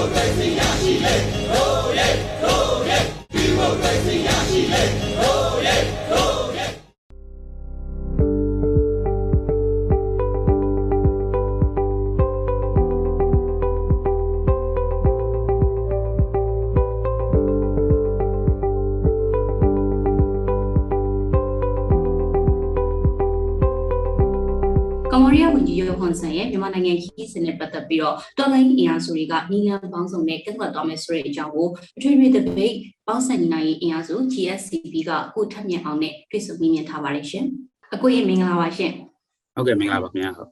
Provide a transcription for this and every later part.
ကမ္မြန်မာနိုင်ငံခီးစဉ်နဲ့ပတ်သက်ပြီးတော့တော်လိုင်းအင်အားစုတွေကနီလန်ပေါင်းစုံနဲ့ကန့်ကွက်သွားမယ်ဆိုတဲ့အကြောင်းကိုအထွေထွေတပိတ်ပေါင်းစံညီနိုင်အင်အားစု GSCP ကကိုထက်မြင့်အောင်နဲ့တွေ့ဆုံမြင်ထားပါတယ်ရှင်။အကိုရေမင်္ဂလာပါရှင်။ဟုတ်ကဲ့မင်္ဂလာပါခင်ဗျာဟုတ်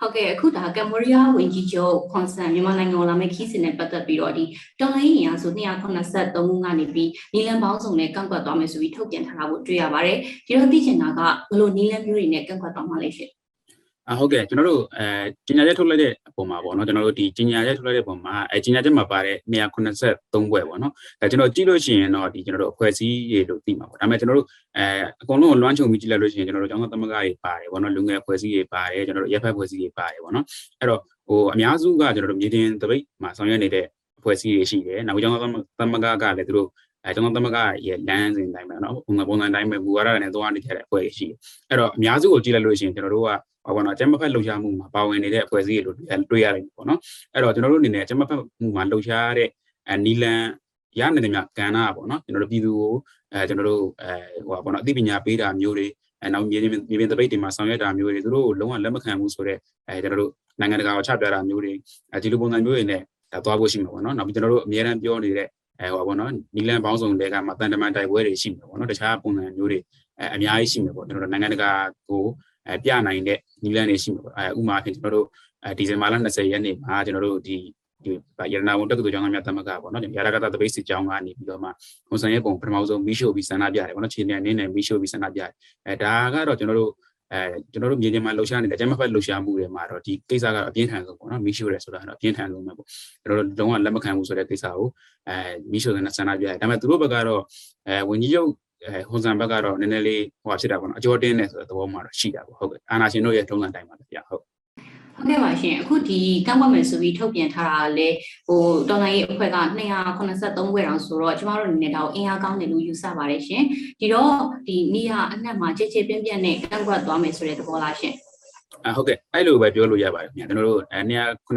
ဟုတ်ကဲ့အခုဒါကမ္ဘောဒီးယားဝန်ကြီးချုပ်ခွန်ဆန်မြန်မာနိုင်ငံကိုလာမယ့်ခီးစဉ်နဲ့ပတ်သက်ပြီးတော့ဒီတော်လိုင်းအင်အားစု283ခုကနေပြီးနီလန်ပေါင်းစုံနဲ့ကန့်ကွက်သွားမယ်ဆိုပြီးထုတ်ပြန်ထားတာကိုတွေ့ရပါတယ်။ဒီတော့သိချင်တာကဘယ်လိုနီလန်မျိုးတွေနဲ့ကန့်ကွက်သွားမှာလဲရှင် အဟုတ်ကဲ့ကျွန်တော်တို့အဲကြီးညာချက်ထုတ်လိုက်တဲ့အပုံမှာပေါ့နော်ကျွန်တော်တို့ဒီကြီးညာချက်ထုတ်လိုက်တဲ့အပုံမှာအဲကြီးညာချက်မှာပါတဲ့183ဘွဲပေါ့နော်အဲကျွန်တော်ကြည့်လို့ရှိရင်တော့ဒီကျွန်တော်တို့အဖွဲ့အစည်းတွေလို့သိမှာပေါ့ဒါပေမဲ့ကျွန်တော်တို့အဲအကုန်လုံးကိုလွှမ်းခြုံပြီးကြည့်လိုက်လို့ရှိရင်ကျွန်တော်တို့ကျောင်းသားသမဂ္ဂတွေပါတယ်ပေါ့နော်လူငယ်အဖွဲ့အစည်းတွေပါတယ်ကျွန်တော်တို့ရပ်ဖက်အဖွဲ့အစည်းတွေပါတယ်ပေါ့နော်အဲ့တော့ဟိုအများစုကကျွန်တော်တို့မြေတင်တပိတ်မှာဆောင်ရွက်နေတဲ့အဖွဲ့အစည်းတွေရှိတယ်နောက်ကျောင်းသားသမဂ္ဂကလည်းသူတို့ အဲကျွန်တော်သမဂ္ဂရဲ့လမ်းစဉ်တိုင်းပဲเนาะပုံစံပုံစံတိုင်းပဲမူဝါဒတွေနဲ့သွားနေကြတဲ့အဖွဲ့တွေရှိတယ်အဲ့တော့အများစုကိုကြည့်လိုက်လို့ရှိရင်ကျွန်တော်တို့ကဟောပေါ့နော်အကျမဖက်လှုပ်ရှားမှုမှာပါဝင်နေတဲ့အဖွဲ့အစည်းတွေလို့တွေ့ရတယ်ပေါ့နော်အဲ့တော့ကျွန်တော်တို့အနေနဲ့အကျမဖက်မှုမှာလှုပ်ရှားတဲ့အနီလန်ရနေတဲ့မြကဏ္ဍပေါ့နော်ကျွန်တော်တို့ပြည်သူကိုအဲကျွန်တော်တို့အဲဟိုပေါ့နော်အသိပညာပေးတာမျိုးတွေအဲနောက်မြေပြင်မြေပြင်တပိတ်တွေမှာဆောင်ရွက်တာမျိုးတွေသူတို့လုံးဝလက်မခံဘူးဆိုတော့အဲကျွန်တော်တို့နိုင်ငံတကာကိုချပြတာမျိုးတွေအဲဒီလိုပုံစံမျိုးတွေနဲ့ဒါသွားဖို့ရှိမှာပေါ့နော်နောက်ပြီးကျွန်တော်တို့အများအားပြောနေတဲ့ အဲဟိုပေါ့နော်နီလန်ပေါင်းစုံတွေကမှတန်တမန်တိုက်ပွဲတွေရှိမှာပေါ့နော်တခြားပုံစံမျိုးတွေအဲအများကြီးရှိမှာပေါ့ကျွန်တော်တို့နိုင်ငံတကာကိုအဲပြနိုင်တဲ့နီလန်တွေရှိမှာပေါ့အဲဥပမာအဖြစ်ကျွန်တော်တို့အဲဒီဇင်ဘာလ20ရက်နေ့မှာကျွန်တော်တို့ဒီဒီရတနာဝန်တက္ကသိုလ်ကျောင်းသားများတမကပေါ့နော်ရာဂကတတပိတ်စစ်ကျောင်းကနေပြီးတော့မှခွန်ဆန်ရဲ့ပုံပထမဆုံးမီးရှို့ပြီးဆန္ဒပြတယ်ပေါ့နော်ခြေနေနေနဲ့မီးရှို့ပြီးဆန္ဒပြတယ်အဲဒါကတော့ကျွန်တော်တို့ အဲကျွန်တော်တို့မြေပြင်မှာလှုပ်ရှားနေတဲ့ကျမဖက်လှုပ်ရှားမှုတွေမှာတော့ဒီကိစ္စကတော့အပြင်းထန်ဆုံးပေါ့နော်မီးရှို့ရဲဆိုတာကတော့အပြင်းထန်ဆုံးပဲပေါ့ကျွန်တော်တို့လုံးဝလက်မခံဘူးဆိုတဲ့ကိစ္စကိုအဲမီးရှို့တဲ့ဆန္ဒပြတယ်ဒါပေမဲ့သူတို့ဘက်ကတော့အဲဝန်ကြီးချုပ်အဲဟွန်ဆန်ဘက်ကတော့နည်းနည်းလေးဟိုဖြစ်တာပေါ့နော်အကျော်တင်းနေဆိုတဲ့သဘောမှာတော့ရှိတာပေါ့ဟုတ်ကဲ့အာနာရှင်တို့ရဲ့ထုံးစံတိုင်းပါဗျာဟုတ် ဟုတ်ကဲ့ပါရှင်အခုဒီကန့်ကွက်မယ်ဆိုပြီးထုတ်ပြန်ထားတာလေဟိုတော်လိုင်းရေးအဖွဲ့က283ဘွဲတောင်ဆိုတော့ကျမတို့အနေနဲ့ဒါကိုအင်အားကောင်းတယ်လို့ယူဆပါတယ်ရှင်ဒီတော့ဒီနေရာအနှံ့မှာချေချေပြင်းပြင်းနဲ့ကန့်ကွက်သွားမယ်ဆိုတဲ့သဘောလားရှင်အဟုတ်ကဲ့အဲ့လိုပဲပြောလို့ရပါတယ်ခင်ဗျာကျွန်တော်တို့အဲ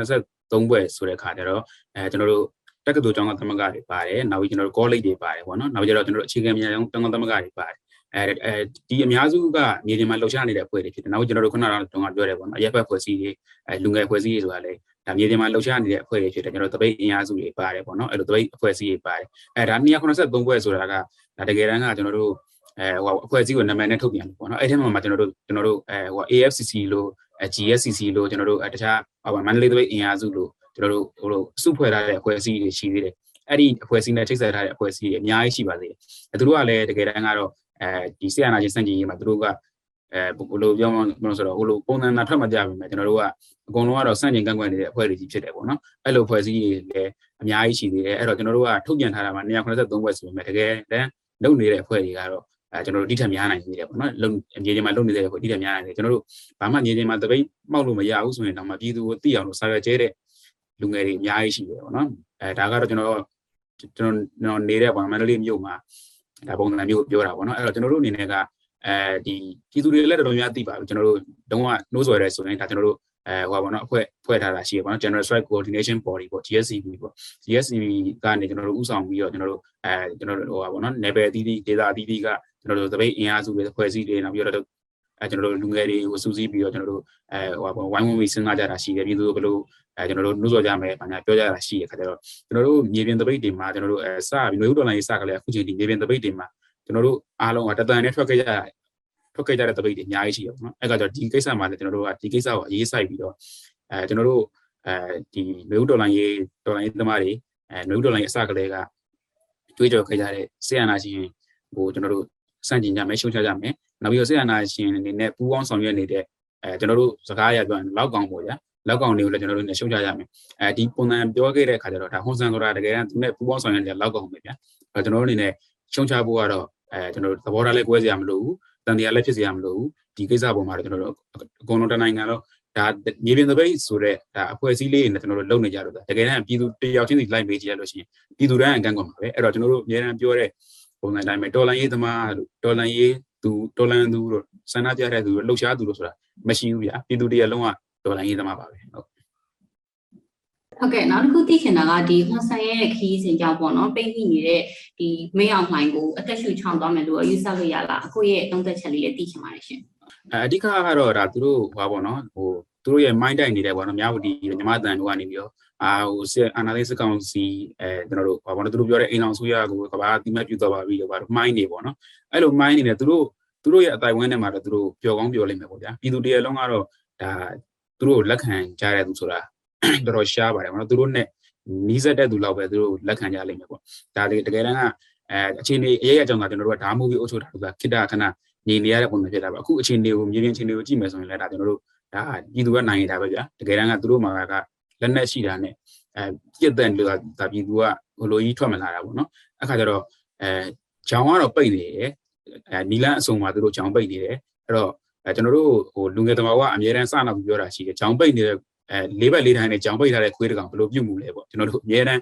183ဘွဲဆိုတဲ့ခါကျတော့အဲကျွန်တော်တို့တက္ကသိုလ်ကျောင်းသားသမဂ္ဂတွေပါတယ်နောက်ပြီးကျွန်တော်တို့ college တွေပါတယ်ပေါ့နော်နောက်ပြီးတော့ကျွန်တော်တို့အခြေခံပညာကျောင်းသားသမဂ္ဂတွေပါတယ် အဲအဲဒီအများစုကမြေပြင်မှာလှုပ်ရှားနေတဲ့အဖွဲ့တွေဖြစ်တယ်နောက်ကျွန်တော်တို့ခုနကတော့တုန်းကပြောတယ်ပေါ့နော်ရက်ဖက်ဖွဲ့စည်းတွေအဲလူငယ်ဖွဲ့စည်းတွေဆိုတာလေဒါမြေပြင်မှာလှုပ်ရှားနေတဲ့အဖွဲ့တွေဖြစ်တယ်ကျွန်တော်တို့တပိတ်အင်အားစုတွေပါတယ်ပေါ့နော်အဲ့လိုတပိတ်အဖွဲ့အစည်းတွေပါတယ်အဲဒါ283ဘွဲဆိုတာကဒါတကယ်တမ်းကကျွန်တော်တို့အဲဟိုအဖွဲ့အစည်းကိုနာမည်နဲ့ထုတ်ပြန်လို့ပေါ့နော်အဲ့ဒီမှာမှာကျွန်တော်တို့ကျွန်တော်တို့အဲဟို AFCC လို့ GSCC လို့ကျွန်တော်တို့တခြားဟိုမန္တလေးတပိတ်အင်အားစုလို့ကျွန်တော်တို့ဟိုလိုစုဖွဲ့ထားတဲ့အဖွဲ့အစည်းတွေရှိသေးတယ်အဲ့ဒီအဖွဲ့အစည်းနဲ့ချိတ်ဆက်ထားတဲ့အဖွဲ့အစည်းတွေအများကြီးရှိပါသေးတယ်အဲသူတို့ကလည်းတကယ်တမ်းကတော့ အဲဒီဆီယနာချင်းစန့်ကျင်ရေးမှာသူတို့ကအဲဘယ်လိုပြောမလဲဆိုတော့ဟိုလိုပုံစံနာထွက်မှကြပြီမယ်ကျွန်တော်တို့ကအကုန်လုံးကတော့စန့်ကျင်ကန့်ကွက်နေတဲ့အဖွဲ့တွေကြီးဖြစ်တယ်ပေါ့နော်အဲ့လိုအဖွဲ့အစည်းတွေလည်းအများကြီးရှိသေးတယ်အဲ့တော့ကျွန်တော်တို့ကထုတ်ပြန်ထားတာမှာ183ဘွဲ့ဆိုပေမဲ့တကယ်တမ်းလုပ်နေတဲ့အဖွဲ့တွေကတော့အဲကျွန်တော်တို့တိထက်များနိုင်နေတယ်ပေါ့နော်လုံမြေပြင်မှာလုံနေတဲ့အဖွဲ့တိထက်များနိုင်တယ်ကျွန်တော်တို့ဘာမှမြေပြင်မှာတပိတ်မောက်လို့မရဘူးဆိုရင်တော့မှပြည်သူကိုသိအောင်လို့စာရွက်ကျဲတဲ့လူငယ်တွေအများကြီးရှိတယ်ပေါ့နော်အဲဒါကတော့ကျွန်တော်ကျွန်တော်နေတဲ့ပေါ့မန္တလေးမြို့မှာဒါ ပုံစံမျိုးပြောတာပေါ့နော်အဲ့တော့ကျွန်တော်တို့အနေနဲ့ကအဲဒီပြည်သူတွေလည်းတော်တော်များသိပါဘူးကျွန်တော်တို့တုံးကနှိုးဆွဲရဲဆိုရင်ဒါကျွန်တော်တို့အဲဟိုပါပေါ့နော်အဖွဲ့ဖွဲ့ထားတာရှိရပါတော့ General Strike Coordination Body ပေါ့ GSCB ပေါ့ GSCB ကနေကျွန်တော်တို့ဥဆောင်ပြီးတော့ကျွန်တော်တို့အဲကျွန်တော်တို့ဟိုပါပေါ့နော် level အသီးသီး data အသီးသီးကကျွန်တော်တို့သပိတ်အင်အားစုတွေဖွဲ့စည်းတွေနောက်ပြီးတော့အဲကျွန်တော်တို့လူငယ်တွေကိုစူးစီးပြီးတော့ကျွန်တော်တို့အဲဟိုပါပေါ့ဝိုင်းဝန်းပြီးစဉ်းစားကြတာရှိတယ်ပြည်သူတို့ဘယ်လို အဲကျွန်တော်တို့နှိုးဆော်ကြမယ်ဘာညာပြောကြတာရှိရခါကျတော့ကျွန်တော်တို့မြေပြင်သပိတ်တွေမှာကျွန်တော်တို့အဲစပြီးမျိုးဒေါ်လာရေးစကလည်းအခုချိန်ဒီမြေပြင်သပိတ်တွေမှာကျွန်တော်တို့အားလုံးကတတန်နဲ့ထွက်ခဲ့ကြထွက်ခဲ့ကြတဲ့တပိတ်တွေအများကြီးရှိရပါတော့အဲ့ကကြတော့ဒီကိစ္စမှာလည်းကျွန်တော်တို့ကဒီကိစ္စကိုအရေးစိုက်ပြီးတော့အဲကျွန်တော်တို့အဲဒီမျိုးဒေါ်လာရေးဒေါ်လာရေးသမားတွေအဲမျိုးဒေါ်လာရေးအစကလေးကတွေးကြော်ခဲ့ကြတဲ့ဆေးရနာရှင်ဟိုကျွန်တော်တို့စန့်ကျင်ကြမယ်ရှုံချကြမယ်နောက်ပြီးတော့ဆေးရနာရှင်အနေနဲ့ပူးပေါင်းဆောင်ရွက်နေတဲ့အဲကျွန်တော်တို့စကားရပြောရင်လောက်ကောင်ပေါ့ဗျာ လောက်ကောင်တွေကိုလည်းကျွန်တော်တို့နဲ့ရှုံချကြမယ်အဲဒီပုံစံပြောခဲ့တဲ့အခါကျတော့ဒါဟွန်ဆန်ဆိုတာတကယ်တမ်းသူနဲ့ပူးပေါင်းဆောင်ရွက်နေတဲ့လောက်ကောင်ပဲဗျာအဲကျွန်တော်တို့အနေနဲ့ရှုံချဖို့ကတော့အဲကျွန်တော်တို့သဘောထားလေးကွဲစရာမလိုဘူးတန်တရားလည်းဖြစ်စရာမလိုဘူးဒီကိစ္စပေါ်မှာတော့ကျွန်တော်တို့အကုန်လုံးတနိုင်ငံတော့ဒါမြေပြင်သပိတ်ဆိုတဲ့ဒါအဖွဲ့အစည်းလေးနဲ့ကျွန်တော်တို့လုပ်နေကြတော့ဒါတကယ်တမ်းပြည်သူတယောက်ချင်းစီလိုက်မေးကြည့်ရလို့ရှိရင်ပြည်သူတိုင်းအကန့်ကွက်မှာပဲအဲ့တော့ကျွန်တော်တို့အများအားပြောတဲ့ပုံစံတိုင်းပဲတော်လန်ရေးသမားလို့တော်လန်ရေးသူတော်လန်သူတို့ဆန္ဒပြတဲ့သူတို့လှုပ်ရှားသူတို့ဆိုတာမရှိဘူးဗျာပြည်သူတရလုံးက တော်လန်ရေးသမားပါပဲဟုတ်ဟုတ်ကဲ့နောက်တစ်ခုသိချင်တာကဒီဟွန်ဆန်ရဲ့ခီးစဉ်ကြောင့်ပေါ့နော်ပိတ်မိနေတဲ့ဒီမေးအောင်လှိုင်ကိုအသက်ရှူချောင်းသွားမယ်လို့ယူဆလို့ရလားအခုရဲ့သုံးသက်ချက်လေးလည်းသိချင်ပါတယ်ရှင်အဲအဓိကကတော့ဒါသူတို့ဟောပါတော့ဟိုသူတို့ရဲ့ mind တိုက်နေတယ်ပေါ့နော်မြဝတီညမတန်တို့ကနေပြီးတော့အာဟိုစစ်အာနာသိစစ်ကောင်စီအဲကျွန်တော်တို့ဟောပါတော့သူတို့ပြောတဲ့အိမ်အောင်စုရကိုကဘာတိမတ်ပြုတော့ပါပြီတော့ဘာလို့ mind နေပေါ့နော်အဲ့လို mind နေတယ်သူတို့သူတို့ရဲ့အတိုင်ဝန်းထဲမှာတော့သူတို့ပျော်ကောင်းပျော်လိမ့်မယ်ပေါ့ဗျာပြည်သူတရလုံးကတော့ဒါ သူတို့လက်ခံကြတဲ့သူဆိုတာတော်တော်ရှားပါတယ်ပေါ့နော်သူတို့ ਨੇ နီးစက်တဲ့သူလောက်ပဲသူတို့လက်ခံကြလိမ့်မယ်ပေါ့ဒါတကယ်တမ်းကအဲအခြေအနေအရေးအကြောင်းကကျွန်တော်တို့ကဓာတ်မှုပြီးအုပ်ချုပ်တာကခိတ္တခဏနေနေရတဲ့ပုံစံဖြစ်တာပါအခုအခြေအနေကိုမြေပြင်အခြေအနေကိုကြည့်မယ်ဆိုရင်လည်းဒါကျွန်တော်တို့ဒါပြည်သူကနိုင်နေတာပဲဗျာတကယ်တမ်းကသူတို့မှာကလက်နက်ရှိတာနဲ့အဲပြည့်တဲ့လူကဒါပြည်သူကဟိုလိုကြီးထွက်မလာတာပေါ့နော်အခါကျတော့အဲဂျောင်ကတော့ပိတ်နေတယ်အဲနီလန်းအစုံမှာသူတို့ဂျောင်ပိတ်နေတယ်အဲ့တော့ အဲကျွန်တော်တို့ဟိုလူငယ်သမားကအများတန်းစနောက်ပြီးပြောတာရှိတယ်ဂျောင်ပိတ်နေတဲ့အဲလေးဘက်လေးတိုင်းနဲ့ဂျောင်ပိတ်ထားတဲ့ခွေးတကောင်ဘယ်လိုပြုတ်မှုလဲပေါ့ကျွန်တော်တို့အများတန်း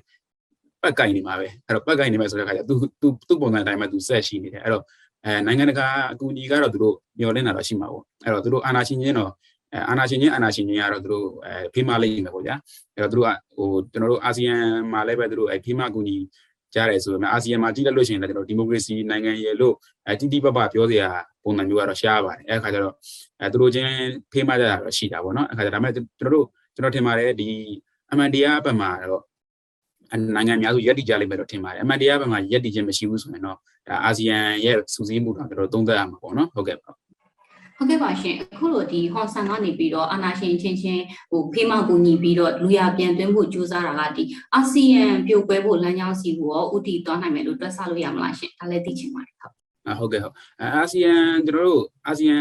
ပတ်ကိုင်နေမှာပဲအဲ့တော့ပတ်ကိုင်နေမှာဆိုတဲ့ခါကျသူသူသူ့ပုံစံအတိုင်းမှာသူဆက်ရှိနေတယ်အဲ့တော့အဲနိုင်ငံတကာအကူအညီကတော့သူတို့မျှော်လင့်တာတော့ရှိမှာပေါ့အဲ့တော့သူတို့အာနာရှင်ချင်းတော့အဲအာနာရှင်ချင်းအာနာရှင်ချင်းကတော့သူတို့အဲဖေးမလိမ့်မယ်ပေါ့ဗျာအဲ့တော့သူတို့ကဟိုကျွန်တော်တို့အာဆီယံမှာလည်းပဲသူတို့အဲဖေးမအကူအညီ ကြားတယ်ဆိုပေမဲ့အာဆီယံမှာကြည့်လိုက်လို့ရှိရင်လည်းကျွန်တော်ဒီမိုကရေစီနိုင်ငံရဲ့လို့အဲတိတိပပပြောစရာပုံစံမျိုးကတော့ရှားပါတယ်အဲ့ခါကျတော့အဲသူတို့ချင်းဖေးမကြတာတော့ရှိတာပေါ့နော်အဲ့ခါကျတော့ဒါပေမဲ့ကျွန်တော်တို့ကျွန်တော်ထင်ပါတယ်ဒီအမှန်တရားဘက်မှာတော့နိုင်ငံများစုရက်တည်ကြလိမ့်မယ်လို့ထင်ပါတယ်အမှန်တရားဘက်မှာရက်တည်ခြင်းမရှိဘူးဆိုရင်တော့ဒါအာဆီယံရဲ့စူးစီးမှုတော့ကျွန်တော်သုံးသပ်ရမှာပေါ့နော်ဟုတ်ကဲ့ပါ ဟုတ်ကဲ့ပါရှင်အခုလိုဒီဟွန်ဆန်ကနေပြီးတော့အာနာရှင်ချင်းချင်းဟိုဖေးမကူညီပြီးတော့လူရပြန်သွင်းဖို့ကြိုးစားတာကဒီအာဆီယံပြိုကွဲဖို့လမ်းကြောင်းစီကိုရောဥတီသွားနိုင်မယ်လို့တွက်ဆလို့ရမလားရှင်ဒါလည်းသိချင်ပါတယ်ဟုတ်အာဟုတ်ကဲ့ဟုတ်အာဆီယံကျွန်တော်တို့အာဆီယံ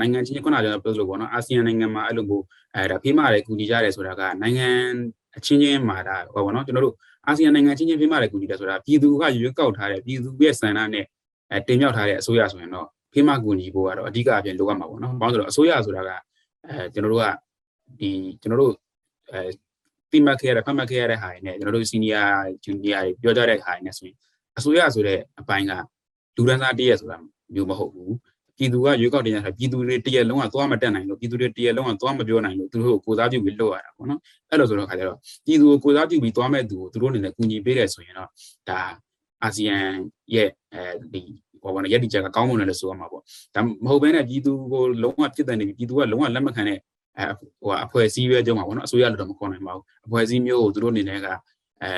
နိုင်ငံချင်းခုနကကျွန်တော်ပြောလို့ပေါ့နော်အာဆီယံနိုင်ငံမှာအဲ့လိုမျိုးအဲဒါဖေးမတွေကူညီကြတယ်ဆိုတာကနိုင်ငံအချင်းချင်းမှာဒါဟောပေါ့နော်ကျွန်တော်တို့အာဆီယံနိုင်ငံချင်းချင်းဖေးမတွေကူညီတယ်ဆိုတာပြည်သူကရွေးကောက်ထားတဲ့ပြည်သူရဲ့စံနာနဲ့အဲတင်မြှောက်ထားတဲ့အစိုးရဆိုရင်တော့ ဖေးမကူညီဖို့ကတော့အဓိကအပြင်လိုအပ်မှာပေါ့နော်။ဘာလို့လဲဆိုတော့အစိုးရဆိုတာကအဲကျွန်တော်တို့ကဒီကျွန်တော်တို့အဲတိမတ်ခဲ့ရတဲ့ဖတ်မှတ်ခဲ့ရတဲ့ဟာတွေနဲ့ကျွန်တော်တို့ senior junior တွေပြောကြတဲ့ဟာတွေနဲ့ဆိုရင်အစိုးရဆိုတဲ့အပိုင်းကလူဒန်းစားတရက်ဆိုတာမျိုးမဟုတ်ဘူး။ပြည်သူကရွေးကောက်တင်ရတာပြည်သူတွေတရက်လုံးကသွားမတက်နိုင်လို့ပြည်သူတွေတရက်လုံးကသွားမပြောနိုင်လို့သူတို့ကိုကိုစားပြုပြီးလုပ်ရတာပေါ့နော်။အဲ့လိုဆိုတော့ခါကျတော့ပြည်သူကိုကိုစားပြုပြီးသွားမဲ့သူကိုသူတို့အနေနဲ့ကူညီပေးတယ်ဆိုရင်တော့ဒါအာဆီယံရဲ့အဲဒီ ဟောပါတော့ရက်တိချက်ကကောင်းမွန်တယ်လို့ဆိုရမှာပေါ့ဒါမဟုတ်ဘဲနဲ့ပြည်သူကိုလုံးဝပြစ်တဲ့နေပြီပြည်သူကလုံးဝလက်မခံတဲ့အဲဟိုအဖွဲ့အစည်းပဲကြောင်းပါပေါ့နော်အစိုးရလို့တော့မခေါ်နိုင်ပါဘူးအဖွဲ့အစည်းမျိုးကိုသူတို့အနေနဲ့ကအဲ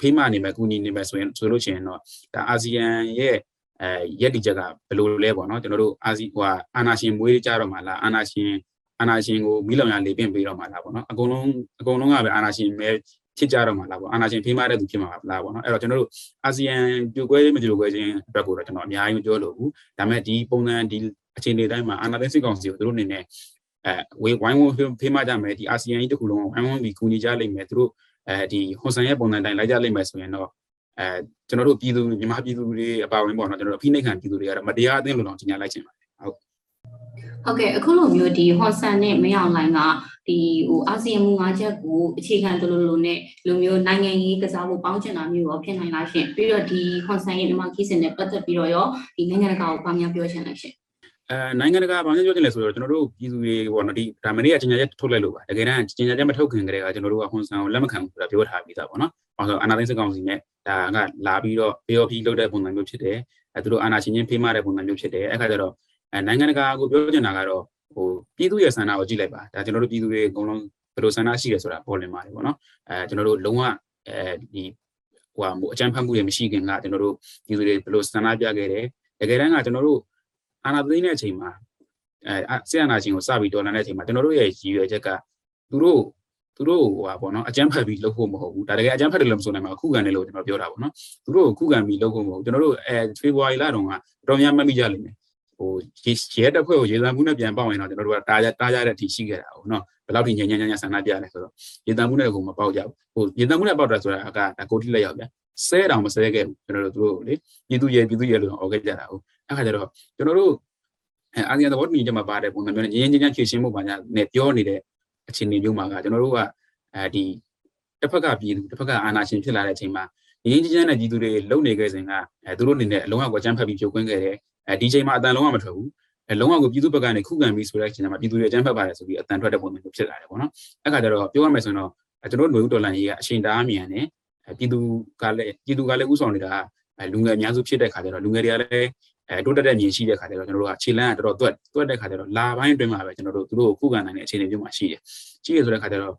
ဖေးမနေမယ်ကူညီနေမယ်ဆိုရင်ဆိုလို့ရှိရင်တော့ဒါအာဆီယံရဲ့အဲရက်တိချက်ကဘယ်လိုလဲပေါ့နော်ကျွန်တော်တို့အာဆီဟိုအာနာရှင်မွေးကြတော့မှလားအာနာရှင်အာနာရှင်ကိုမိလောင်ရလေပင့်ပေးတော့မှလားပေါ့နော်အကုန်လုံးအကုန်လုံးကပဲအာနာရှင်ပဲ ဖြစ်ကြတော့မှာလားပေါ့အာနာရှင်ဖေးမတဲ့သူဖြစ်မှာလားပေါ့နော်အဲ့တော့ကျွန်တော်တို့အာဆီယံပြိုကွဲမပြိုကွဲခြင်းအတွက်ကိုတော့ကျွန်တော်အများကြီးမပြောလို့ဘူးဒါပေမဲ့ဒီပုံစံဒီအခြေအနေတိုင်းမှာအာနာသိစစ်ကောင်စီကိုသူတို့အနေနဲ့အဲဝေဝိုင်းဝန်းဖေးမကြမယ်ဒီအာဆီယံကြီးတစ်ခုလုံးဝိုင်းဝန်းပြီးကူညီကြလိမ့်မယ်သူတို့အဲဒီဟွန်ဆန်ရဲ့ပုံစံတိုင်းလိုက်ကြလိမ့်မယ်ဆိုရင်တော့အဲကျွန်တော်တို့ပြည်သူမြန်မာပြည်သူတွေအပါအဝင်ပေါ့နော်ကျွန်တော်တို့အဖိနှိတ်ခံပြည်သူတွေကတော့မတရားအသင်းလိုတော့ကြီးညာလိုက်ချင်ပါတယ် ဟုတ်ဟုတ်ကဲ့အခုလိုမျိုးဒီဟွန်ဆန်နဲ့မင်းအောင်လိုင်းကဒီဟိုအာဆီယံမူ၅ချက်ကိုအခြေခံသလိုလိုနဲ့လူမျိုးနိုင်ငံရေးကစားဖို့ပေါင်းချင်တာမျိုးရောဖြစ်နိုင်လားရှင်ပြီးတော့ဒီဟွန်ဆန်ရဲ့ဒီမှာခီးစင်နဲ့ပတ်သက်ပြီးတော့ရောဒီနိုင်ငံတကာကိုဘာများပြောချင်လဲရှင်အဲနိုင်ငံတကာဘာလို့ပြောချင်လဲဆိုတော့ကျွန်တော်တို့ပြည်သူတွေပေါ့နော်ဒီဒါမနေ့ကကျင်ညာချက်ထုတ်လိုက်လို့ပါတကယ်တမ်းကျင်ညာချက်မထုတ်ခင်ကတည်းကကျွန်တော်တို့ကဟွန်ဆန်ကိုလက်မခံဘူးဆိုတာပြောထားပြီးသားပေါ့နော်။ဘာလို့အာနာသိန်းစကောင်စီနဲ့ဒါကလာပြီးတော့ POP လုပ်တဲ့ပုံစံမျိုးဖြစ်တယ်။အဲသူတို့အာနာရှင်ချင်းဖေးမတဲ့ပုံစံမျိုးဖြစ်တယ်။အဲ့ခါကျတော့ အဲနိုင်ငံတကာကိုပြောချင်တာကတော့ဟိုပြည်သူရဲ့ဆန္ဒကိုကြည့်လိုက်ပါ။ဒါကျွန်တော်တို့ပြည်သူတွေအကုန်လုံးဘယ်လိုဆန္ဒရှိရဆိုတာပေါ်လင်ပါတယ်ပေါ့နော်။အဲကျွန်တော်တို့လုံးဝအဲဒီဟိုဟာအကြမ်းဖက်မှုတွေမရှိခင်ကကျွန်တော်တို့ပြည်သူတွေဘယ်လိုဆန္ဒပြခဲ့တယ်။တကယ်တမ်းကကျွန်တော်တို့အာနာသိန်းတဲ့အချိန်မှာအဲဆီယနာချင်းကိုစပြီးတော်လန်တဲ့အချိန်မှာကျွန်တော်တို့ရဲ့ရည်ရွယ်ချက်ကသူတို့သူတို့ဟိုပါပေါ့နော်အကြမ်းဖက်ပြီးလုပ်ဖို့မဟုတ်ဘူးဒါတကယ်အကြမ်းဖက်တယ်လို့မဆိုနိုင်ပါဘူးခုခံတယ်လို့ကျွန်တော်ပြောတာပေါ့နော်သူတို့ခုခံပြီးလုပ်ဖို့မဟုတ်ဘူးကျွန်တော်တို့အဲဖေဖော်ဝါရီလတုန်းကတော်များမှတ်မိကြလိမ့်မယ် ဟိုရဲတပ်ဖွဲ့ကိုရေသံမှုနဲ့ပြန်ပေါက်ရင်တော့ကျွန်တော်တို့ကတားတားရတဲ့အထိရှိခဲ့တာဟုတ်နော်ဘယ်လောက်ထိညံညံညံဆန္ဒပြလဲဆိုတော့ရေသံမှုနဲ့ကိုမပေါက်ကြဘူးဟိုရေသံမှုနဲ့ပေါက်တာဆိုတာကဒါကိုတိလက်ရောက်ဗျဆဲတောင်မဆဲခဲ့ဘူးကျွန်တော်တို့သူတို့လေပြည်သူရဲပြည်သူရဲလို့ဟောခဲ့ကြတာဟုတ်အဲ့ခါကျတော့ကျွန်တော်တို့အဲအာဆီယံသဘောတူညီချက်မှာပါတဲ့ပုံစံမျိုးနဲ့ငြင်းငြင်းချင်းဖြည့်ရှင်းမှုပါညာနဲ့ပြောနေတဲ့အခြေအနေမျိုးမှာကကျွန်တော်တို့ကအဲဒီတစ်ဖက်ကပြည်သူတစ်ဖက်ကအာဏာရှင်ဖြစ်လာတဲ့အချိန်မှာငြင်းငြင်းချင်းနဲ့ပြည်သူတွေလုံနေခဲ့စဉ်ကအဲသူတို့အနေနဲ့အလုံးဝကိုကြမ်းဖက်ပြီးဖြိုခွင်းခဲ့တယ် အဲဒီချိန်မှာအတန်လုံးဝမထွက်ဘူးအဲလုံးဝကိုပြည်သူဘက်ကနေခုခံပြီးဆိုတဲ့အချိန်မှာပြည်သူတွေအကြမ်းဖက်ပါတယ်ဆိုပြီးအတန်ထွက်တဲ့ပုံစံမျိုးဖြစ်လာတယ်ပေါ့နော်အဲ့ခါကျတော့ပြောရမယ်ဆိုရင်တော့ကျွန်တော်တို့ຫນွေဦးတော်လန်ကြီးကအရှင်တအားမြန်တယ်ပြည်သူကလည်းပြည်သူကလည်းဥဆောင်နေတာလူငယ်အများစုဖြစ်တဲ့ခါကျတော့လူငယ်တွေကလည်းအဲတိုးတက်တဲ့မြင်ရှိတဲ့ခါကျတော့ကျွန်တော်တို့ကခြေလမ်းကတော်တော်တွက်တွက်တဲ့ခါကျတော့လာပိုင်းအတွင်းမှာပဲကျွန်တော်တို့သူတို့ကိုခုခံနိုင်တဲ့အခြေအနေမျိုးမှာရှိတယ်။ရှိရဆိုတဲ့ခါကျတော့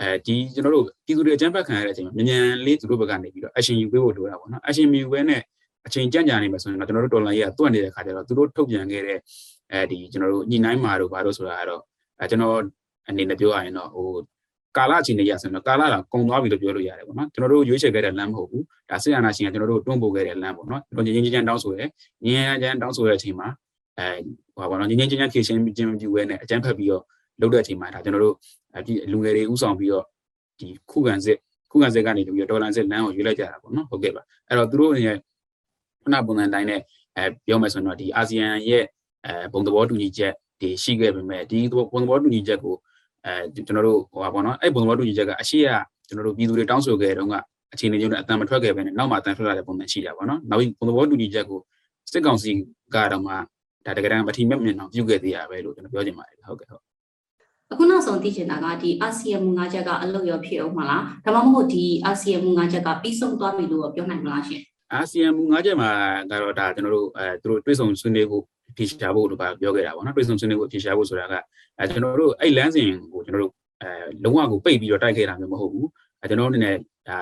အဲဒီကျွန်တော်တို့ပြည်သူတွေအကြမ်းဖက်ခံရတဲ့အချိန်မှာမြန်မြန်လေးသူတို့ဘက်ကနေပြီးတော့ action ယူပေးဖို့လိုတာပေါ့နော်။ action ယူပဲနဲ့ အချိန်ကြံ့ကြာနေမှာဆိုရင်တော့ကျွန်တော်တို့တော်လိုင်းကြီးကတွက်နေတဲ့ခါကျတော့သူတို့ထုတ်ပြန်ခဲ့တဲ့အဲဒီကျွန်တော်တို့ညှိနှိုင်းမှာတို့ဘာလို့ဆိုတာကတော့အဲကျွန်တော်အနေနဲ့ပြောရရင်တော့ဟိုကာလအချိန်တွေရဆိုရင်တော့ကာလကကုံသွားပြီလို့ပြောလို့ရတယ်ပေါ့နော်ကျွန်တော်တို့ရွေးချယ်ခဲ့တဲ့လမ်းမဟုတ်ဘူးဒါစစ်အာဏာရှင်ကကျွန်တော်တို့တွန်းပို့ခဲ့တဲ့လမ်းပေါ့နော်ကျွန်တော်ငင်းချင်းချင်းတောင်းဆိုရဲငင်းချင်းချင်းတောင်းဆိုတဲ့အချိန်မှာအဲဟိုပါတော့ငင်းချင်းချင်းဖြည့်ရှင်းခြင်းမပြုဘဲနဲ့အကြမ်းဖက်ပြီးတော့လုပ်တဲ့အချိန်မှာဒါကျွန်တော်တို့လူငယ်တွေဥဆောင်ပြီးတော့ဒီခုခံစစ်ခုခံစစ်ကနေပြီးတော့ဒေါ်လာစစ်လမ်းကိုရွေးလိုက်ကြတာပေါ့နော်ဟုတ်ကဲ့ပါအဲ့တော့သူတို့ရဲ့ ခုနပုံစံတိုင်းနဲ့အဲပြောမယ်ဆိုရင်တော့ဒီအာဆီယံရဲ့အဲဘုံသဘောတူညီချက်တွေရှိခဲ့ပေမဲ့ဒီဘုံသဘောတူညီချက်ကိုအဲကျွန်တော်တို့ဟိုပါပေါ့နော်အဲ့ဘုံသဘောတူညီချက်ကအရှိရကျွန်တော်တို့ပြည်သူတွေတောင်းဆိုခဲ့တဲ့တုန်းကအခြေအနေမျိုးနဲ့အတန်မထွက်ခဲ့ပဲနဲ့နောက်မှအတန်ထွက်လာတဲ့ပုံစံရှိတာပေါ့နော်နောက်ပြီးဘုံသဘောတူညီချက်ကိုစစ်ကောင်စီကတော့မှဒါတကယ်တမ်းမထီမဲ့မြင်အောင်ပြုခဲ့သေးရပဲလို့ကျွန်တော်ပြောချင်ပါတယ်ဟုတ်ကဲ့ဟုတ်အခုနောက်ဆုံးသိချင်တာကဒီအာဆီယံမူ၅ချက်ကအလုပ်ရောဖြစ်အောင်မလားဒါမှမဟုတ်ဒီအာဆီယံမူ၅ချက်ကပြီးဆုံးသွားပြီလို့ပြောနိုင်မလားရှင် အာဆီယံမူ၅ချက်မှာကတော့ဒါကျွန်တော်တို့အဲသူတို့တွဲဆောင်ဆွေးနွေးဖို့ဖြေရှားဖို့လို့ပါပြောခဲ့တာပေါ့နော်တွဲဆောင်ဆွေးနွေးဖို့ဖြေရှားဖို့ဆိုတာကအဲကျွန်တော်တို့အဲ့လမ်းစဉ်ကိုကျွန်တော်တို့အဲလုံးဝကိုပိတ်ပြီးတော့တိုက်ခဲ့တာမျိုးမဟုတ်ဘူးအဲကျွန်တော်တို့အနေနဲ့ဒါ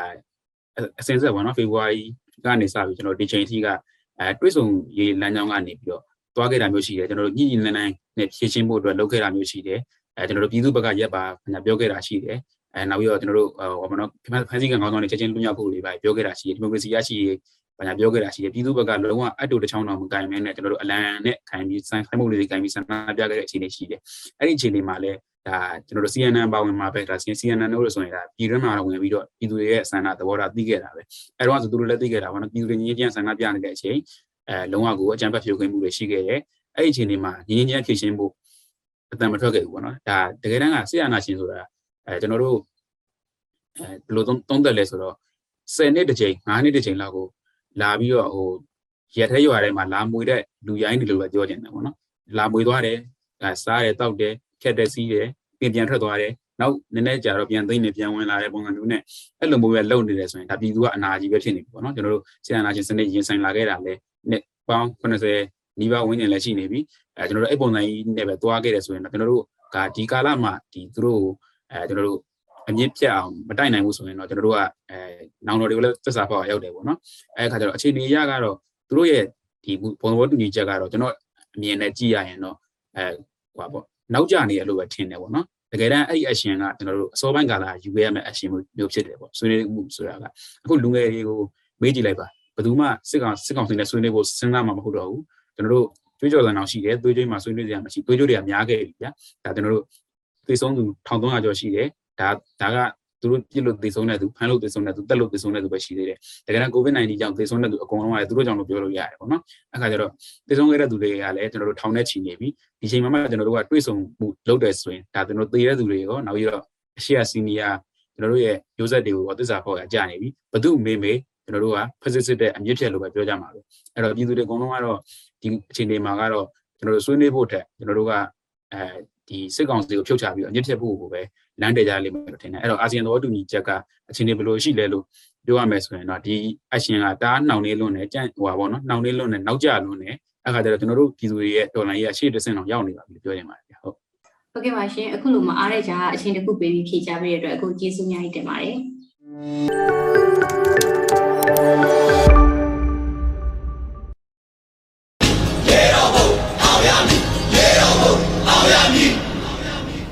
အစင်ဆက်ပေါ့နော်ဖေဖော်ဝါရီကနေစပြီးကျွန်တော်ဒီချိန်ထိကအဲတွဲဆောင်ရေးလမ်းကြောင်းကနေပြီးတော့သွားခဲ့တာမျိုးရှိတယ်ကျွန်တော်တို့ညှိညှိနှိုင်းနှိုင်းနဲ့ဖြည့်ရှင်းဖို့အတွက်လုပ်ခဲ့တာမျိုးရှိတယ်အဲကျွန်တော်တို့ပြည်သူဘက်ကရက်ပါခင်ဗျပြောခဲ့တာရှိတယ်အဲနောက်ပြီးတော့ကျွန်တော်တို့ဟိုဘာနော်ဖန်စီကံကောင်းဆောင်တွေချက်ချင်းလွှင့်ရောက်ဖို့တွေပါပြောခဲ့တာရှိတယ်ဒီမိုကရေစီရရှိရေး ဘာညာပြောခဲ့တာရှိတယ်ပြည်သူဘက်ကလုံးဝအတူတချောင်းတော်မကင်မဲနဲ့ကျွန်တော်တို့အလံနဲ့ခံပြီးဆိုင်ခိုင်းမှုတွေခံပြီးဆန္ဒပြခဲ့တဲ့အခြေအနေရှိတယ်အဲ့ဒီအခြေအနေမှာလည်းဒါကျွန်တော်တို့ CNN ပါဝင်မှာပဲဒါ CNN တို့ဆိုရင်ဒါပြည်တွင်းမှာဝင်ပြီးတော့ပြည်သူတွေရဲ့ဆန္ဒသဘောထားသိခဲ့တာပဲအဲ့တော့ဆိုသူတို့လည်းသိခဲ့တာပါနော်ပြည်သူတွေငြင်းချင်းဆန္ဒပြနေတဲ့အချိန်အဲလုံးဝကိုအကြံဖက်ဖြိုခွင်းမှုတွေရှိခဲ့တယ်အဲ့ဒီအခြေအနေမှာငြင်းချင်းဖြည့်ရှင်းဖို့အတန်မထွက်ခဲ့ဘူးပေါ့နော်ဒါတကယ်တမ်းကဆရာနာရှင်ဆိုတာအဲကျွန်တော်တို့အဲဘယ်လိုသုံးသက်လဲဆိုတော့10နှစ်တစ်ချိန်9နှစ်တစ်ချိန်လောက်ကို လာပြီးတော့ဟိုရက်ထဲရွာထဲမှာလာမွေတဲ့လူရိုင်းတွေလို့ပဲပြောကြတယ်ပေါ့နော်လာမွေသွားတယ်အဲစားတယ်တောက်တယ်ဖြတ်တယ်စီးတယ်ပြင်ပြန်ထွက်သွားတယ်နောက်နည်းနည်းကြာတော့ပြန်သိမ့်နေပြန်ဝင်လာတဲ့ပုံစံမျိုးနဲ့အဲ့လိုမျိုးပဲလုံနေတယ်ဆိုရင်ဒါပြည်သူကအနာကြီးပဲဖြစ်နေပြီပေါ့နော်ကျွန်တော်တို့ဆရာနာရှင်စနစ်ရင်ဆိုင်လာခဲ့တာလဲနှစ်ပေါင်း80နီးပါးဝန်းကျင်လည်းရှိနေပြီအဲကျွန်တော်တို့အဲ့ပုံစံကြီးနဲ့ပဲသွားခဲ့တယ်ဆိုရင်တော့ကျွန်တော်တို့ကဒီကာလမှာဒီသူတို့အဲကျွန်တော်တို့ အမြင့်ပြတ်အောင်မတိုက်နိုင်ဘူးဆိုရင်တော့ကျွန်တော်တို့ကအဲနောင်တော်တွေကိုလည်းသစ္စာဖောက်ရောက်တယ်ပေါ့နော်အဲခါကျတော့အခြေအနေရကတော့သူတို့ရဲ့ဒီဘုံဘောတူညီချက်ကတော့ကျွန်တော်အမြင်နဲ့ကြည့်ရရင်တော့အဲဟိုပါပေါ့နောက်ကျနေရလို့ပဲထင်တယ်ပေါ့နော်တကယ်တမ်းအဲ့ဒီ action ကကျွန်တော်တို့အစောပိုင်းကာလယူခဲ့ရမယ့် action မျိုးဖြစ်တယ်ပေါ့ဆွေးနွေးမှုဆိုတာကအခုလူငယ်တွေကိုမေးကြည့်လိုက်ပါဘယ်သူမှစစ်ကောင်စစ်ကောင်စီနဲ့ဆွေးနွေးဖို့စဉ်းစားမှာမဟုတ်တော့ဘူးကျွန်တော်တို့တွေးကြော်လန်အောင်ရှိတယ်တွေးကြွေးမှာဆွေးနွေးကြရမှာရှိတွေးကြွေးတွေကများခဲ့ပြီဗျာဒါကျွန်တော်တို့သိဆုံးသူ1300ကျော်ရှိတယ် ဒါဒါကသူတို့ပြစ်လို့သေဆုံးတဲ့သူဖမ်းလို့သေဆုံးတဲ့သူတက်လို့သေဆုံးတဲ့သူပဲရှိသေးတယ်။တကယ်တော့ COVID-19 ကြောင့်သေဆုံးတဲ့သူအကုန်လုံးကလည်းသူတို့ကြောင့်လို့ပြောလို့ရတယ်ပေါ့နော်။အခါကျတော့သေဆုံးခဲ့တဲ့သူတွေကလည်းကျွန်တော်တို့ထောင်ထဲချီနေပြီ။ဒီချိန်မှာမှကျွန်တော်တို့ကတွေးဆုံမှုလုပ်တယ်ဆိုရင်ဒါကျွန်တော်သေတဲ့သူတွေရောနောက်ပြီးတော့အရှိယစီနီယာကျွန်တော်တို့ရဲ့ရိုးဆက်တွေကိုသစ္စာဖော်ရကြာနေပြီ။ဘသူမေးမေးကျွန်တော်တို့ကဖက်စစ်စစ်တဲ့အမြင့်ဖြတ်လို့ပဲပြောကြမှာပဲ။အဲ့တော့ပြည်သူတွေအကုန်လုံးကတော့ဒီအချိန်တွေမှာကတော့ကျွန်တော်တို့ဆွေးနွေးဖို့တက်ကျွန်တော်တို့ကအဲဒီစစ်ကောင်စီကိုဖြုတ်ချပြီးအမြင့်ဖြတ်ဖို့ကိုပဲ လမ်းတည်ကြလိမ့်မယ်လို့ထင်တယ်အဲ့တော့အာဆီယံသဘောတူညီချက်ကအခြေအနေဘယ်လိုရှိလဲလို့ပြောရမယ်ဆိုရင်တော့ဒီ action ကတားနှောင်နေလွန်းနေကြန့်ဟိုပါပေါ့နော်နှောင်နေလွန်းနေနောက်ကျလွန်းနေအခါကျတော့ကျွန်တော်တို့ပြည်သူတွေရဲ့ဒေါ်လာကြီးကရှေ့တစ်ဆင့်အောင်ရောက်နေပါပြီလို့ပြောချင်ပါတယ်ဟုတ်ဟုတ်ကဲ့ပါရှင်အခုလိုမအားတဲ့ကြားအချိန်တစ်ခုပေးပြီးဖြေချပေးရတဲ့အတွက်အခုကျေးဇူးများကြီးတင်ပါတယ်